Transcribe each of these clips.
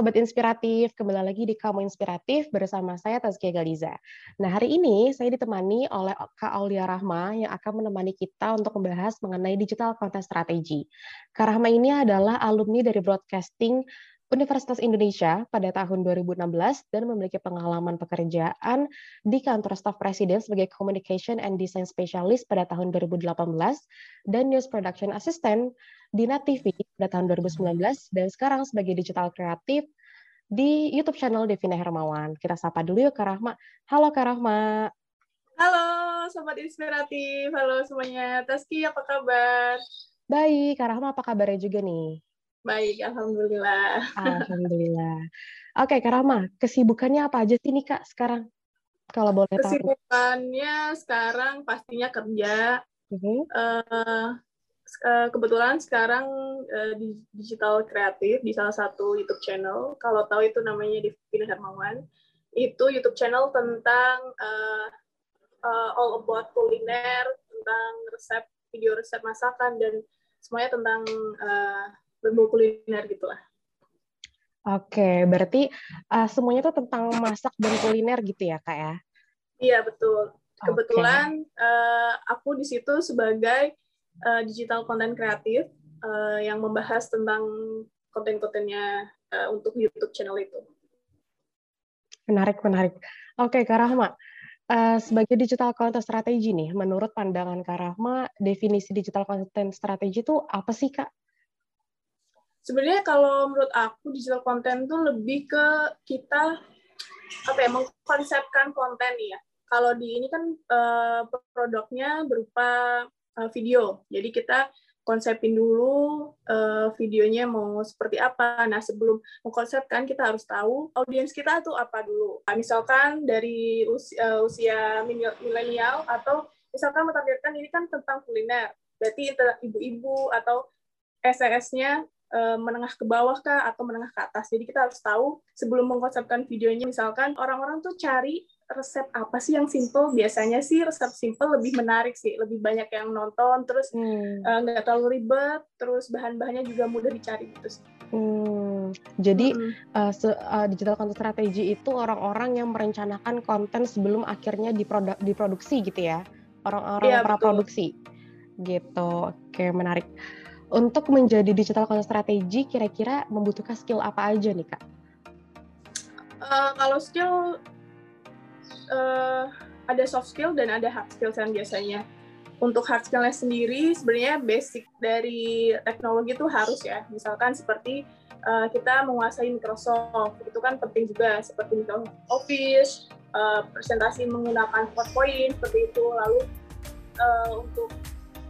Sobat Inspiratif, kembali lagi di Kamu Inspiratif bersama saya Tazkia Galiza. Nah, hari ini saya ditemani oleh Kak Aulia Rahma yang akan menemani kita untuk membahas mengenai digital content strategy. Kak Rahma ini adalah alumni dari Broadcasting Universitas Indonesia pada tahun 2016 dan memiliki pengalaman pekerjaan di kantor staf presiden sebagai Communication and Design Specialist pada tahun 2018 dan News Production Assistant di Net TV pada tahun 2019 dan sekarang sebagai digital kreatif di YouTube channel Devina Hermawan. Kita sapa dulu yuk Kak Rahma. Halo Kak Rahma. Halo Sobat Inspiratif, halo semuanya. Taski apa kabar? Baik, Kak Rahma apa kabarnya juga nih? Baik, alhamdulillah. Alhamdulillah. Oke, Kak Rama, kesibukannya apa aja sih nih Kak sekarang? Kalau boleh tahu. Kesibukannya sekarang pastinya kerja. Uh-huh. Uh, kebetulan sekarang uh, di digital kreatif di salah satu YouTube channel. Kalau tahu itu namanya Divina Hermawan. Itu YouTube channel tentang uh, uh, all about kuliner, tentang resep, video resep masakan dan semuanya tentang uh, berbau kuliner gitulah. Oke, berarti uh, semuanya tuh tentang masak dan kuliner gitu ya, Kak ya? Iya, betul. Kebetulan okay. uh, aku di situ sebagai uh, digital content kreatif uh, yang membahas tentang konten-kontennya uh, untuk YouTube channel itu. Menarik, menarik. Oke, Kak Rahma. Uh, sebagai digital content strategi nih, menurut pandangan Kak Rahma, definisi digital content strategi itu apa sih, Kak? Sebenarnya kalau menurut aku digital content tuh lebih ke kita apa ya mengkonsepkan konten ya kalau di ini kan uh, produknya berupa uh, video jadi kita konsepin dulu uh, videonya mau seperti apa. Nah, sebelum mengkonsepkan kita harus tahu audiens kita tuh apa dulu. Nah, misalkan dari usia, uh, usia milenial atau misalkan menargetkan ini kan tentang kuliner. Berarti ibu-ibu atau SES-nya Eh, menengah ke bawah kah atau menengah ke atas. Jadi kita harus tahu sebelum mengkonsepkan videonya misalkan orang-orang tuh cari resep apa sih yang simple biasanya sih resep simple lebih menarik sih lebih banyak yang nonton terus hmm. uh, nggak terlalu ribet terus bahan-bahannya juga mudah dicari gitu sih. Hmm, jadi hmm. uh, se uh, digital content strategy itu orang-orang yang merencanakan konten sebelum akhirnya diproduk diproduksi gitu ya orang-orang ya, praproduksi gitu oke menarik untuk menjadi digital content strategy, kira-kira membutuhkan skill apa aja nih, Kak? Uh, kalau skill, uh, ada soft skill dan ada hard skill yang biasanya. Untuk hard skillnya sendiri, sebenarnya basic dari teknologi itu harus ya. Misalkan seperti uh, kita menguasai Microsoft, itu kan penting juga. Seperti Microsoft Office, uh, presentasi menggunakan PowerPoint, seperti itu. Lalu uh, untuk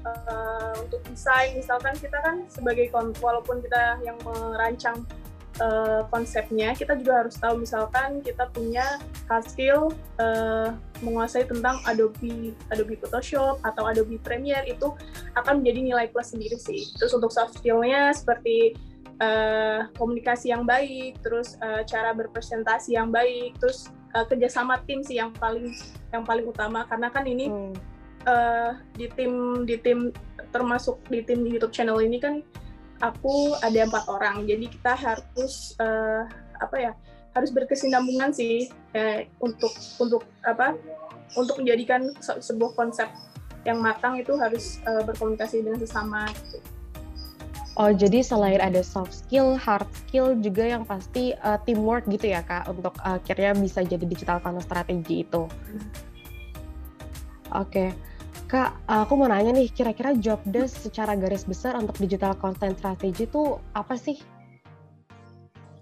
uh, untuk desain misalkan kita kan sebagai walaupun kita yang merancang uh, konsepnya kita juga harus tahu misalkan kita punya hard skill uh, menguasai tentang Adobe Adobe Photoshop atau Adobe Premiere itu akan menjadi nilai plus sendiri sih. Terus untuk soft skillnya seperti uh, komunikasi yang baik terus uh, cara berpresentasi yang baik terus uh, kerjasama tim sih yang paling yang paling utama. Karena kan ini hmm uh, di tim di tim termasuk di tim YouTube channel ini kan aku ada empat orang jadi kita harus uh, apa ya harus berkesinambungan sih eh, untuk untuk apa untuk menjadikan se sebuah konsep yang matang itu harus uh, berkomunikasi dengan sesama gitu. Oh, jadi selain ada soft skill, hard skill juga yang pasti uh, teamwork gitu ya, Kak, untuk uh, akhirnya bisa jadi digital content strategi itu. Hmm. Oke. Okay. Kak, aku mau nanya nih, kira-kira job desk secara garis besar untuk digital content strategy itu apa sih?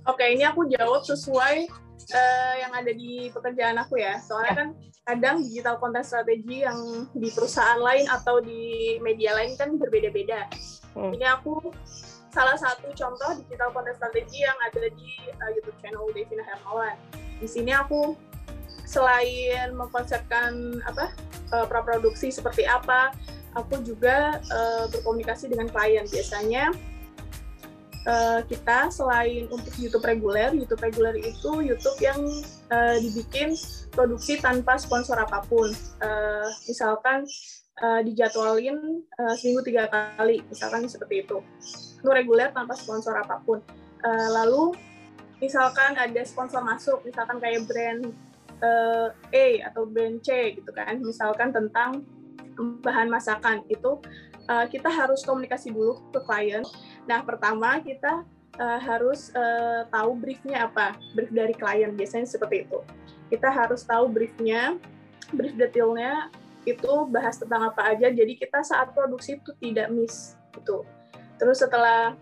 Oke, ini aku jawab sesuai uh, yang ada di pekerjaan aku ya. Soalnya kan kadang digital content strategy yang di perusahaan lain atau di media lain kan berbeda-beda. Hmm. Ini aku salah satu contoh digital content strategy yang ada di uh, YouTube channel Devina Hermawan. Di sini aku selain mengkonsepkan apa uh, praproduksi seperti apa, aku juga uh, berkomunikasi dengan klien. Biasanya uh, kita selain untuk YouTube reguler, YouTube reguler itu YouTube yang uh, dibikin produksi tanpa sponsor apa pun. Uh, misalkan uh, dijadwalin uh, seminggu tiga kali, misalkan seperti itu. Itu reguler tanpa sponsor apa pun. Uh, lalu misalkan ada sponsor masuk, misalkan kayak brand uh, A atau brand C gitu kan, misalkan tentang bahan masakan itu uh, kita harus komunikasi dulu ke klien. Nah pertama kita uh, harus uh, tahu briefnya apa, brief dari klien biasanya seperti itu. Kita harus tahu briefnya, brief detailnya itu bahas tentang apa aja. Jadi kita saat produksi itu tidak miss gitu. Terus setelah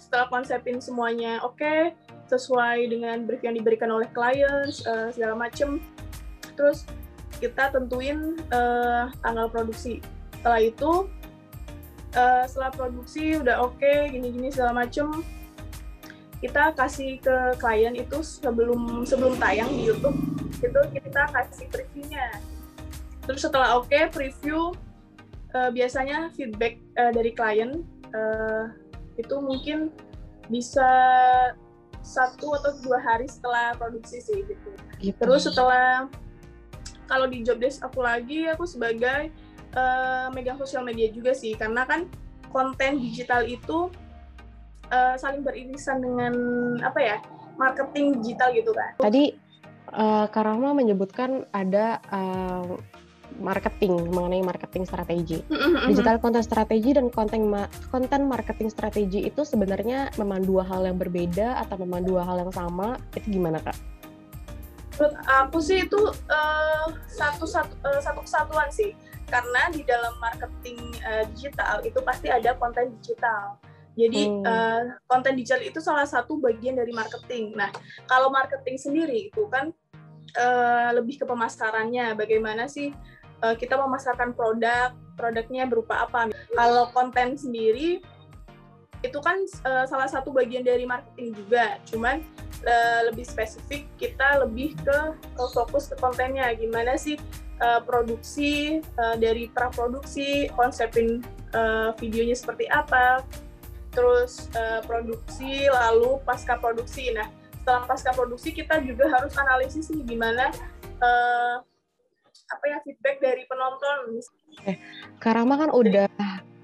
setelah konsepin semuanya oke, okay, sesuai dengan brief yang diberikan oleh klien uh, segala macem. Terus kita tentuin uh, tanggal produksi. Setelah itu uh, setelah produksi udah oke okay, gini-gini segala macem kita kasih ke klien itu sebelum sebelum tayang di YouTube itu kita kasih previewnya. Terus setelah oke okay, preview uh, biasanya feedback uh, dari klien uh, itu mungkin bisa satu atau dua hari setelah produksi sih gitu. gitu. Terus setelah kalau di job desk aku lagi aku sebagai uh, megang sosial media juga sih karena kan konten digital itu uh, saling beririsan dengan apa ya marketing digital gitu kan. Tadi uh, Karama menyebutkan ada uh, marketing mengenai marketing strategi. Digital content strategi dan konten ma konten marketing strategi itu sebenarnya memang dua hal yang berbeda atau memang dua hal yang sama. Itu gimana kak? Menurut aku sih itu uh, satu satu uh, satu kesatuan sih. Karena di dalam marketing uh, digital itu pasti ada konten digital. Jadi hmm. uh, konten digital itu salah satu bagian dari marketing. Nah, kalau marketing sendiri itu kan uh, lebih ke pemasarannya. Bagaimana sih uh, kita memasarkan produk, produknya berupa apa. Kalau konten sendiri itu kan uh, salah satu bagian dari marketing juga, cuman uh, lebih spesifik kita lebih ke, ke fokus ke kontennya, gimana sih uh, produksi uh, dari praproduksi, konsepin uh, videonya seperti apa, terus uh, produksi lalu pasca produksi. Nah setelah pasca produksi kita juga harus analisis nih gimana uh, apa ya feedback dari penonton. Eh, Karama kan udah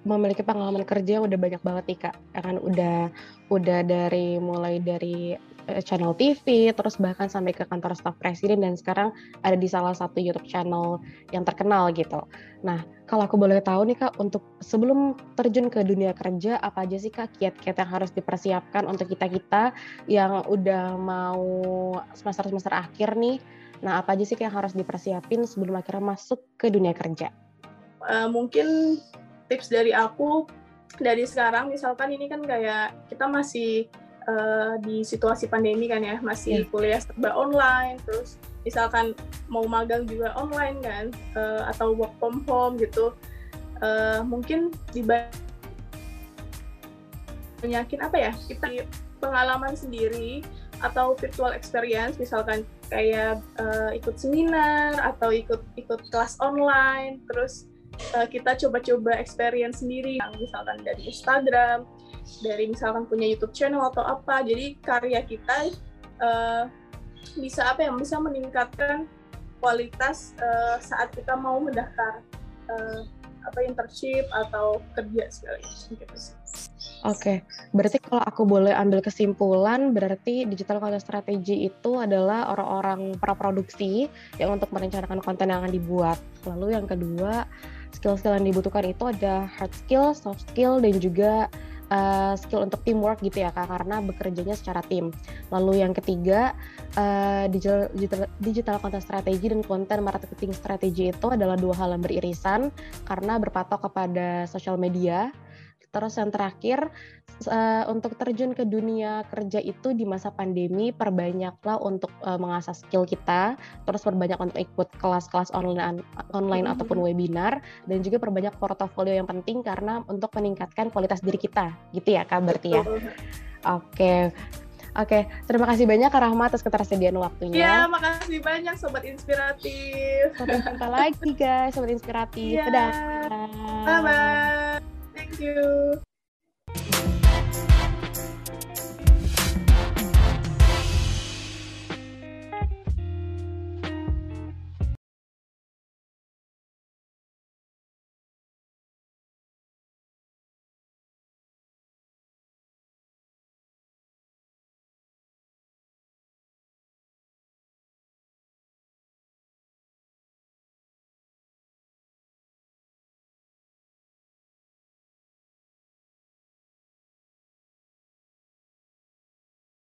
memiliki pengalaman kerja yang udah banyak banget nih kak, ya kan udah udah dari mulai dari eh, channel TV, terus bahkan sampai ke kantor staf presiden dan sekarang ada di salah satu YouTube channel yang terkenal gitu. Nah, kalau aku boleh tahu nih kak, untuk sebelum terjun ke dunia kerja, apa aja sih kak kiat-kiat yang harus dipersiapkan untuk kita kita yang udah mau semester semester akhir nih Nah, apa aja sih yang harus dipersiapin sebelum akhirnya masuk ke dunia kerja? Uh, mungkin tips dari aku dari sekarang, misalkan ini kan kayak kita masih uh, di situasi pandemi kan ya, masih yeah. kuliah serba online, terus misalkan mau magang juga online kan, uh, atau work from home gitu, uh, mungkin dibanyakin apa ya, kita pengalaman sendiri atau virtual experience, misalkan kayak uh, ikut seminar atau ikut ikut kelas online terus uh, kita coba-coba experience sendiri misalkan dari Instagram dari misalkan punya YouTube channel atau apa jadi karya kita uh, bisa apa yang bisa meningkatkan kualitas uh, saat kita mau mendaftar uh, apa internship atau kerja segala macam gitu sih. Oke, berarti kalau aku boleh ambil kesimpulan, berarti digital content strategy itu adalah orang-orang praproduksi yang untuk merencanakan konten yang akan dibuat. Lalu yang kedua, skill-skill yang dibutuhkan itu ada hard skill, soft skill, dan juga uh, skill untuk teamwork gitu ya kak, karena bekerjanya secara tim. Lalu yang ketiga, uh, digital, digital, digital content strategy dan konten marketing strategy itu adalah dua hal yang beririsan karena berpatok kepada social media Terus yang terakhir uh, untuk terjun ke dunia kerja itu di masa pandemi perbanyaklah untuk uh, mengasah skill kita, terus perbanyak untuk ikut kelas-kelas online online mm-hmm. ataupun webinar dan juga perbanyak portofolio yang penting karena untuk meningkatkan kualitas diri kita. Gitu ya Kak berarti ya. Oke. Oke, terima kasih banyak Kak Rahma atas ketersediaan waktunya. Iya, makasih banyak Sobat Inspiratif. Sampai jumpa lagi guys, Sobat Inspiratif. Ya. Dadah. Bye-bye. you.